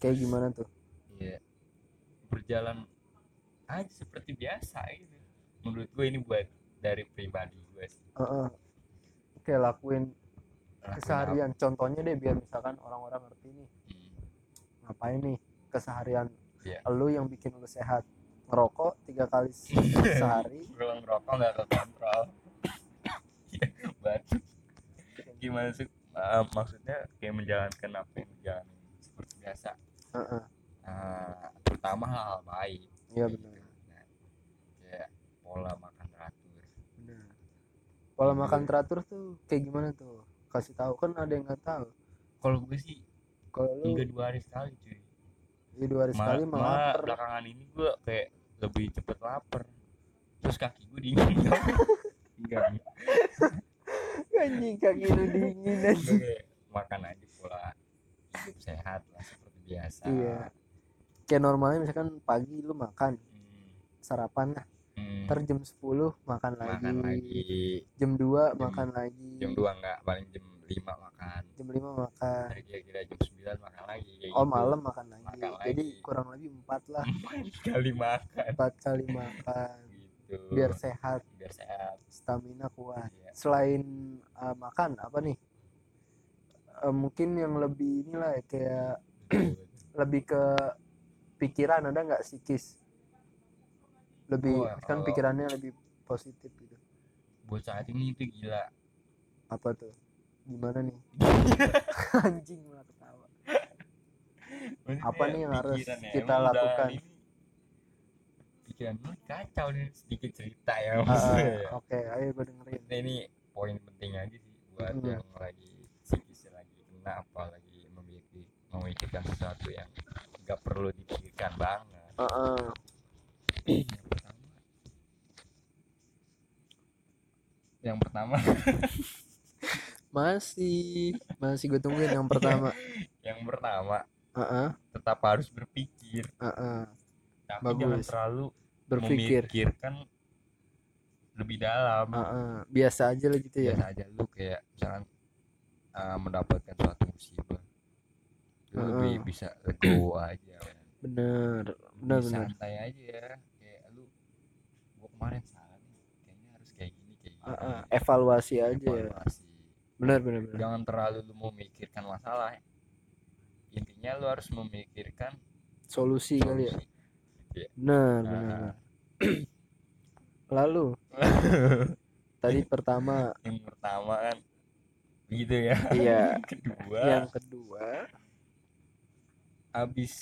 kayak gimana tuh? Ya berjalan aja seperti biasa gitu. Menurut gue ini buat dari pribadi gue sih. Heeh. kayak lakuin Lakuin keseharian. contohnya deh biar misalkan orang-orang ngerti nih. Hmm, ngapain nih keseharian Iya. lu yang bikin lu sehat? Ngerokok tiga kali se- sehari. Pulang rokok nggak kekontrol Iya, batuk. Gimana sih? Eh, maksudnya kayak menjalankan apa yang dijalanin seperti biasa. Heeh. Nah, terutama hal-hal baik. Iya benar pola makan teratur. Benar. Pola makan teratur tuh kayak gimana tuh? Kasih tahu kan ada yang nggak tahu. Kalau gue sih kalau lu? enggak dua hari sekali cuy. Ya dua hari Ma- sekali malah malah lapar. belakangan ini gue kayak lebih cepet lapar. Terus kaki gue dingin. Enggak. Anjing kaki lu dingin kayak makan aja pola hidup sehat lah seperti biasa. Iya. Kayak normalnya misalkan pagi lu makan Hmm, sarapan lah hmm, ntar jam 10 makan lagi, makan lagi. jam 2 Jam- makan lagi. jam 2 enggak paling jam 5 makan. Jam 5 makan. Dari kira-kira jam 9 makan lagi kayak oh gitu. malam makan lagi. Makan jadi lagi. kurang lebih empat lah. Kali makan. Empat kali makan. Gitu. Biar sehat. Biar sehat. Stamina kuat. Iya. selain uh, makan apa nih? Uh, mungkin yang lebih inilah ya, kayak lebih ke pikiran ada nggak psikis lebih Wah, kan kalau- pikirannya lebih positif gitu. Buat saat ini itu gila. Apa tuh? Gimana nih? Anjing malah ketawa. Maksudnya Apa nih yang harus ya, kita lakukan? ini. Pikiran lu kacau nih sedikit cerita ya maksudnya. ya. oke ayo gue dengerin. Nah, ini poin penting aja sih buat Hmm. yang lagi psikisnya lagi kena apa lagi memikir memikirkan sesuatu yang nggak perlu dipikirkan banget. Heeh. Yang pertama. Yang pertama masih masih gue tungguin yang pertama. Yang pertama. Heeh, tetap harus berpikir. Heeh. tapi Bagus. jangan terlalu berpikir. memikirkan lebih dalam. Heeh, biasa aja lah gitu ya. Biasa aja lu kayak misalkan uh, mendapatkan suatu musibah. Lu Heeh. lebih bisa legowo aja. Bener. Bener bener. santai aja ya kayak lu gua kemarin. Salah nih kayaknya harus kayak gini kayak gini. Heeh, evaluasi aja. Ya evaluasi. Bener bener bener jangan terlalu lu memikirkan masalah. Intinya lu harus memikirkan solusi kali ya? solusi. Gitu ya. bener Nah, bener bener. lalu? Tadi pertama. Yang pertama kan gitu ya. Iya. Kedua. Yang kedua. Habis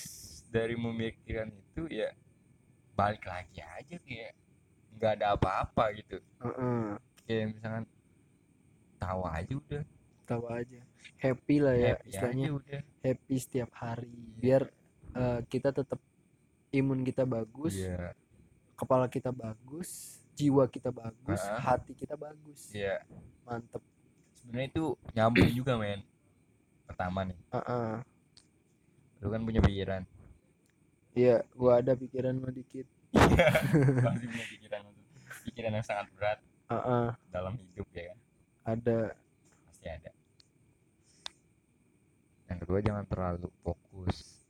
dari memikirkan itu ya balik lagi aja kayak nggak ada apa-apa gitu. Heeh, kayak misalkan tawa aja udah. Tahu aja. Happy lah ya happy istilahnya. udah. Happy setiap hari. Biar eh, kita tetap imun kita bagus iya. kepala kita bagus jiwa kita bagus Ah. hati kita bagus. Iya. Mantep. Sebenarnya itu nyambung juga men. Pertama nih. Heeh. lu kan punya pikiran. Iya gua ada pikiran mah dikit. Pasti punya pikiran pikiran yang sangat berat Heeh, dalam hidup ya kan? Ada. Pasti ada. Yang kedua jangan terlalu fokus.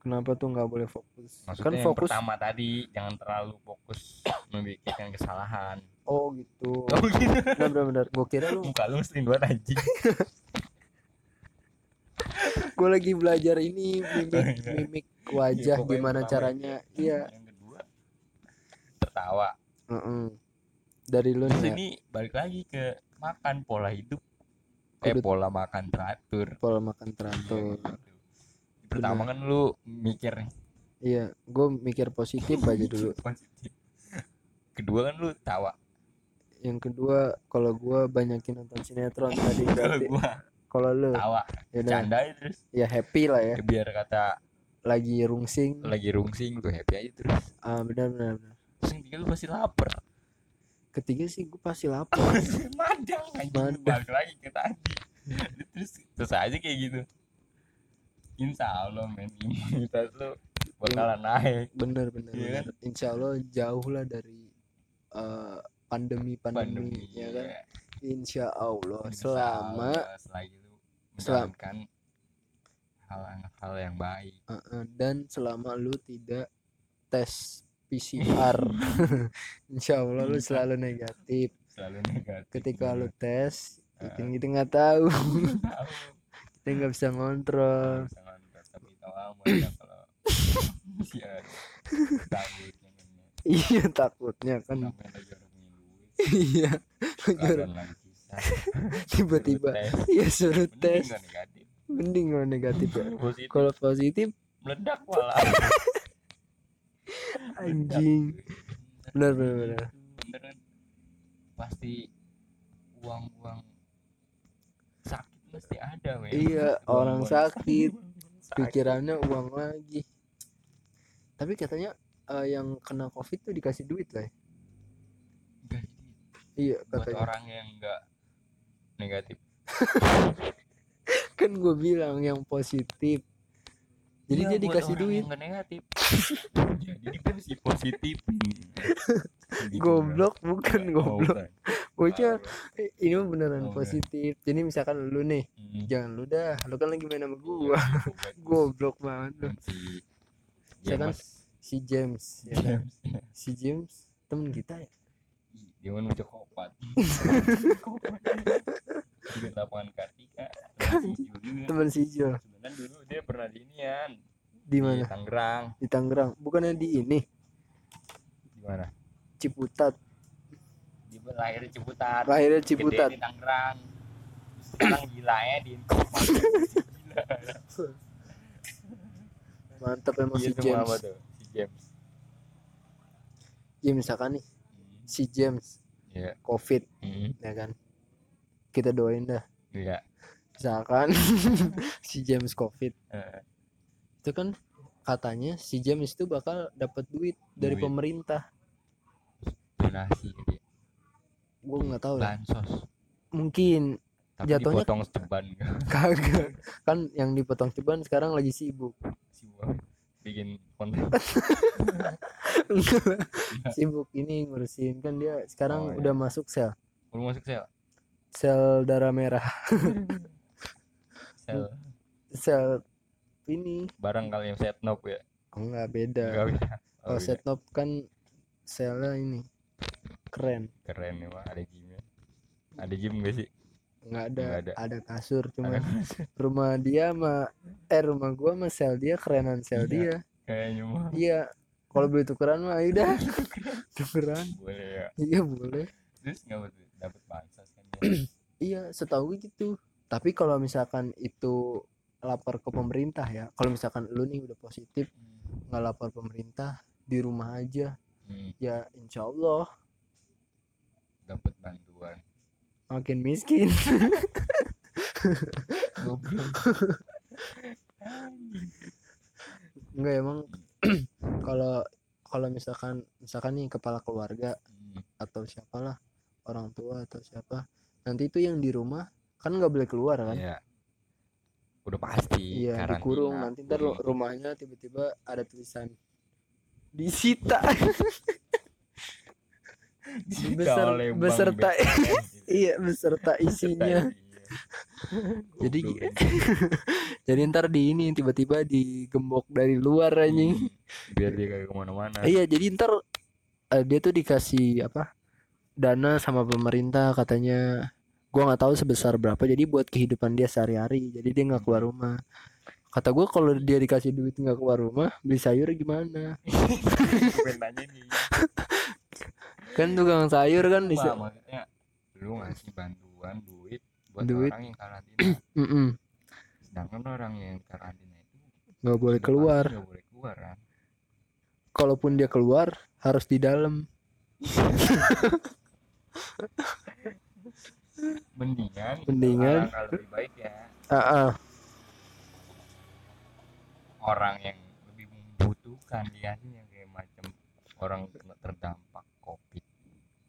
Kenapa tuh nggak boleh fokus? Maksudnya kan yang fokus pertama tadi jangan terlalu fokus memikirkan kesalahan. Oh gitu. Oh gitu. Benar benar benar. Gua kira lu muka lu mesin buat anjing. Gua lagi belajar ini mimik mimik wajah pokoknya gimana caranya. iya. Yang kedua tertawa Heeh. dari lu terus nih ya, ini balik lagi ke makan pola hidup. Eh Kudu- pola makan teratur. Pola makan Iya, teratur gitu. pertama kan lu mikir nih. Iya gua mikir positif aja dulu. Positif. Kedua kan lu tawa. Yang kedua kalau gua banyakin nonton sinetron tadi kalau gua kalau lu tawa. ya canda terus. Ya happy lah ya. Ya, biar kata lagi rungsing. Lagi rungsing tuh happy aja terus. Ah benar benar benar. Yang ketiga lu pasti lapar. Ketiga sih gue pasti lapar. Madang Madang. balik lagi ke tadi. Terus terus aja kayak gitu. Insya Allah men. Imunitas lu bakalan naik. Bener bener, Iya bener. insya Allah jauh lah dari eh, pandemi pandemi pandemi ya kan? ya. insya Allah Insya selama Allah, selagi lu menjalankan hal-hal yang baik. Eh, eh, dan selama lu tidak tes PCR insya Allah lu Iya. selalu negatif. Selalu negatif ketika lu tes Eh. kita kita nggak tahu. Kita nggak bisa ngontrol. Ya iya takut iya takutnya kan. Iya. Tiba-tiba. Suruh tes. ya suruh tes. mending kalau negatif ya. Kalau positif meledak malah anjing. Benar benar benar. pasti uang uang sakit mesti ada men. Iya, orang Uang-uang sakit, sakit. pikirannya uang lagi. Tapi katanya eh, yang kena covid tuh dikasih duit lah ya. Jadi iya buat katanya. orang yang enggak negatif. Kan gue bilang yang positif jadi Iya, dia buat dikasih duit. yang negatif. Jadi dia kan si positif Gitu, goblok bukan Bang. goblok. Bukan. bocah Ah, eh, ini mah beneran Oh, bener. positif. Jadi misalkan lu nih hmm. jangan lu dah. Lu kan lagi main sama gua. Goblok banget lu si Misalkan si James ya kan? James. Si James temen kita ya? Dia kan mau kopat juga lapangan Kartika teman si si Jo sebenarnya dulu dia pernah di inian. Di mana? Tangerang. Di Tangerang. Bukannya di ini? Di mana? Ciputat. Di lahir di Ciputat. Lahirnya Gede Ciputat. Di Tangerang. Sekarang gila ya di mantap emang Iya si semua James. si James. Ya misalkan nih? Hmm, si James. Iya. Covid. Hmm, ya kan kita doain dah. Iya. Misalkan si James covid. Eh, itu kan katanya si James itu bakal dapat duit dari Duit. pemerintah. Donasi dia. Gue nggak tahu ya. Bansos. Mungkin tapi Jatuhnya- dipotong ceban kagak. Kan yang dipotong ceban sekarang lagi sibuk. Si Boy bikin konten. Sibuk ini ngurusin. Kan dia sekarang Oh, iya. udah masuk sel. Belum masuk sel sel darah merah. Sel. Sel ini. Barang kali yang setnop ya? Oh, enggak beda. Enggak bisa oh, kalau iya. setnop kan selnya ini keren. Keren ya Pak. ada gymnya ada gym gak sih? Nggak ada, Nggak ada. ada kasur cuma Ada rumah dia sama eh rumah gua sama sel dia kerenan sel Iya. dia. Kayaknya mah. Iya. Kalau beli tukeran mah udah tukeran. Boleh ya. Iya boleh. Terus nggak dapat dia iya setahu gue gitu. Tapi kalau misalkan itu lapor ke pemerintah ya kalau misalkan lu nih udah positif Hmm. nggak lapor pemerintah di rumah aja. Hmm, ya insya Allah. Dapat bantuan. Makin miskin. Enggak emang kalau kalau misalkan misalkan nih kepala keluarga Hmm, atau siapalah orang tua atau siapa nanti itu yang di rumah kan nggak boleh keluar kan? Iya. Udah pasti iya karantina, dikurung. Nanti ntar kurung. rumahnya tiba-tiba ada tulisan. Disita. Disita beser- oleh beserta- gitu. iya beserta isinya. Jadi jadi ntar di ini tiba-tiba digembok dari luar anjing. Hmm, biar dia kayak ke mana-mana. Iya jadi ntar eh, dia tuh dikasih apa dana sama pemerintah katanya gua nggak tahu sebesar berapa. Jadi buat kehidupan dia sehari-hari jadi dia nggak keluar rumah. Kata gua kalau dia dikasih duit nggak keluar rumah beli sayur gimana? Kan tukang sayur kan bisa maksudnya lu ngasih bantuan duit buat Duit. orang yang karantina Mm-mm. sedangkan orang yang karantina itu nggak boleh keluar nggak boleh keluar kan? Kalaupun dia keluar harus di dalam mendingan Mendingan. lebih baik ya. Ah ah. orang yang lebih membutuhkan dikasih yang kayak macam orang kena terdampak covid.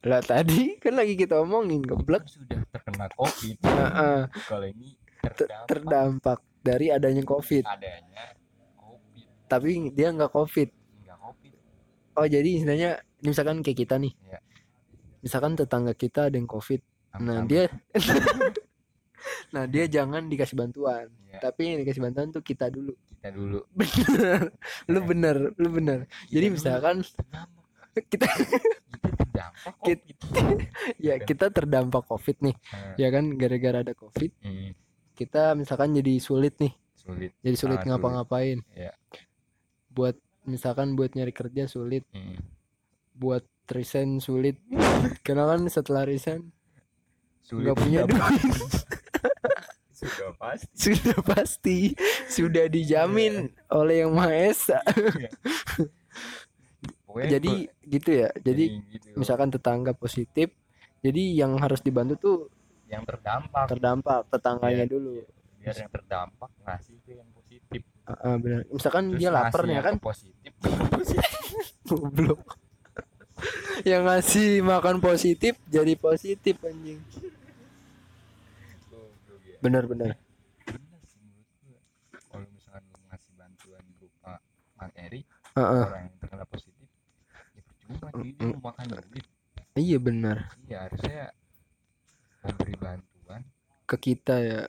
Lah tadi kan lagi kita omongin geblek. Kan sudah terkena covid. Ah ah. kalau ini Ter- terdampak. terdampak dari adanya covid. Adanya covid. Tapi dia nggak covid. Enggak covid. Oh jadi istilahnya misalkan kayak kita nih. Iya. misalkan tetangga kita ada yang covid nah dia nah dia jangan dikasih bantuan. Iya, tapi yang dikasih bantuan tuh kita dulu. Kita dulu. Bener. Lu bener lu bener. Jadi Kita dulu misalkan kita kita terdampak covid ya kita terdampak covid nih. Nah, ya kan gara-gara ada covid hmm, kita misalkan jadi sulit nih. Sulit. Jadi sulit ngapa-ngapain. Iya. buat misalkan buat nyari kerja sulit. Hmm, buat resign sulit. Karena kan setelah resign sulit nggak punya duit. Sudah pasti. Sudah pasti. Sudah dijamin oleh yang maha esa. Pokoknya jadi gitu ya. jadi gitu. misalkan tetangga positif jadi yang harus dibantu tuh yang terdampak. terdampak tetangganya Iya. dulu. biar yang terdampak ngasih ke yang positif. Ah, ah, benar misalkan Terus dia lapar ya kan? positif. Goblok. Yang ngasih makan positif jadi positif anjing Gua. Kalau misalkan lu ngasih bantuan berupa materi Heeh. orang yang terkena positif ya percuma dia mau makan duit. Iya benar. Iya harusnya memberi bantuan. Ke kita ya.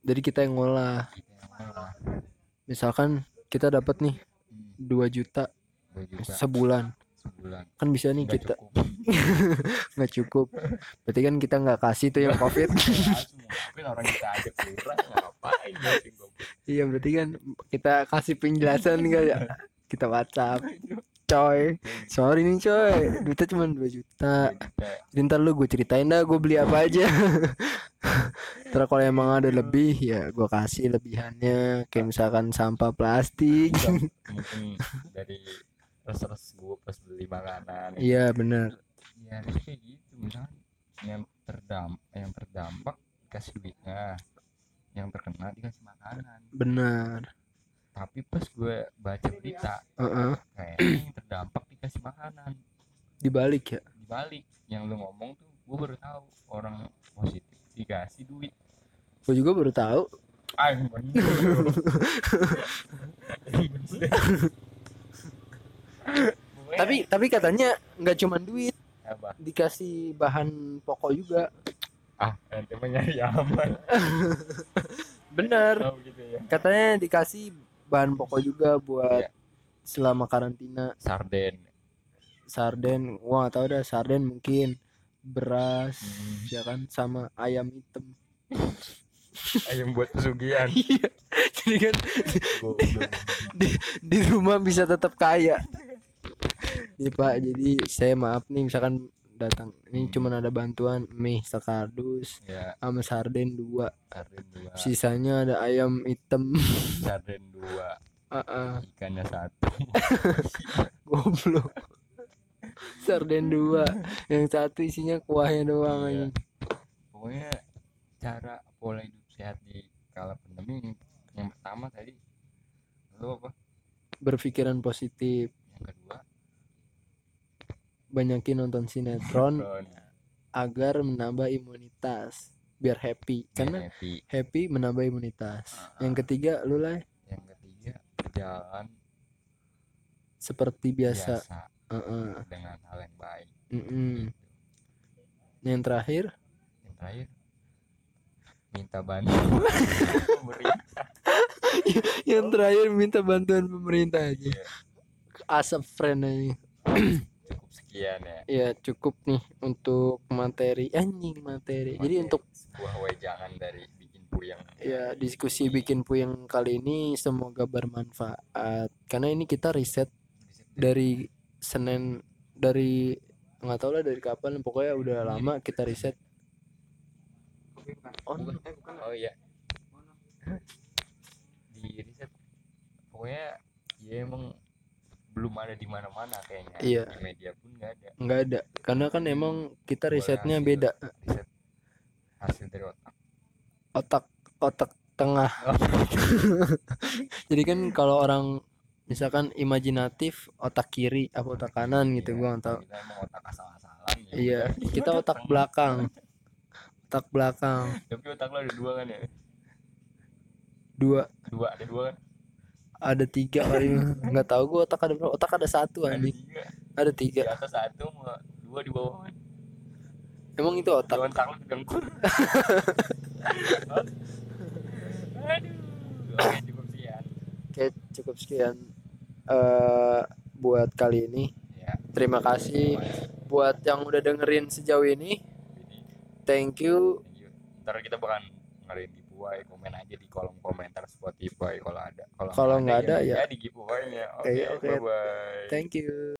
Jadi kita yang ngolah. Kita yang malah misalkan kita dapat nih hmm, 2 juta 2 juta. sebulan. Sebulan. Kan bisa nih nggak kita cukup. Nggak cukup. Berarti kan kita nggak kasih tuh yang covid ngapain orang kita ajak kurang ngapain ya iya berarti kan kita kasih penjelasan kan ya? Kita WhatsApp. Coy sorry nih coy. Duitnya cuma 2 juta. Jadi ntar lu gue ceritain dah gue beli apa aja. Terus kalau emang ada lebih ya gue kasih lebihannya. Kayak misalkan sampah plastik. Mungkin dari res-res gue pas beli makanan. Iya bener ya kayak gitu misalkan. Yang terdam yang terdampak dikasih duitnya yang terkena dikasih makanan. Bener tapi pas gue baca berita Heeh. kayaknya yang terdampak dikasih makanan. Dibalik ya? Dibalik. Yang lu ngomong tuh gue baru tahu orang positif dikasih duit. Gue juga baru tahu. Ah Tapi tapi katanya nggak cuma duit. Apa? Dikasih bahan pokok juga ah ente mah nyari aman. Bener. Oh gitu ya. Katanya dikasih bahan pokok juga buat Iya. selama karantina. Sarden. Sarden Wah gak tau dah sarden mungkin. Beras Hmm. ya kan sama ayam hitam. Ayam buat pesugihan. Iya, jadi kan Goblok. di rumah bisa tetap kaya. Iya Pak, jadi saya maaf nih misalkan datang. Ini Hmm. cuman ada bantuan mie sekardus ya. sama sarden dua. Sarden dua. Sisanya ada ayam hitam. Sarden dua. Ah, ah, ikannya satu. Goblok. Sarden dua. Yang satu isinya kuahnya doang Iya. anjing. pokoknya cara pola hidup sehat di kala pandemi yang, yang pertama tadi lu apa? Berpikiran positif. Yang kedua banyakin nonton sinetron corona. agar menambah imunitas biar happy. Karena happy. happy menambah imunitas. Ah. yang ketiga lu lah yang ketiga berjalan seperti biasa. Biasa. Heeh. dengan hal yang baik. Mm-mm. yang terakhir? Yang terakhir? Minta bantuan pemerintah yang terakhir minta bantuan pemerintah aja. Iya, asap friend aja cukup sekian ya. Ya cukup nih untuk materi anjing materi. Jadi untuk sebuah wejangan dari bikin puyeng. Ya diskusi bikin puyeng kali ini semoga bermanfaat. Karena ini kita riset dari Senin dari nggak tahu lah dari kapan pokoknya udah lama kita riset. Bukan. eh oh iya. Di riset pokoknya ya emang belum ada di mana-mana kayaknya. Iya. di media pun nggak ada. Nggak ada. Karena kan emang kita risetnya hasil. beda. riset hasil dari otak. Otak otak tengah. Jadi kan kalau orang misalkan imajinatif otak kiri apa otak kanan gitu Iya, gua nggak tahu. kita otak asal-asalan ya. Iya kita otak belakang. Otak belakang. Tapi otak lo ada dua kan ya? Dua. Dua ada dua kan ada tiga kali. Nggak tahu gua otak ada berapa. Otak ada satu ada anjing. tiga. Ada di tiga atas satu dua di bawah kan? Emang itu otak? Dua otak lo kedengkur aduh oke cukup sekian. Oke cukup sekian. Eh buat kali ini. Ya. Terima kasih buat yang udah dengerin sejauh ini. Ini. Thank you. Thank you. Ntar kita bakal ngadain giveaway komen aja di kolom komentar Spotify kalau ada. Kalau nggak ada, ya. di giveaway-nya. Oke, Oke, oke. bye bye. thank you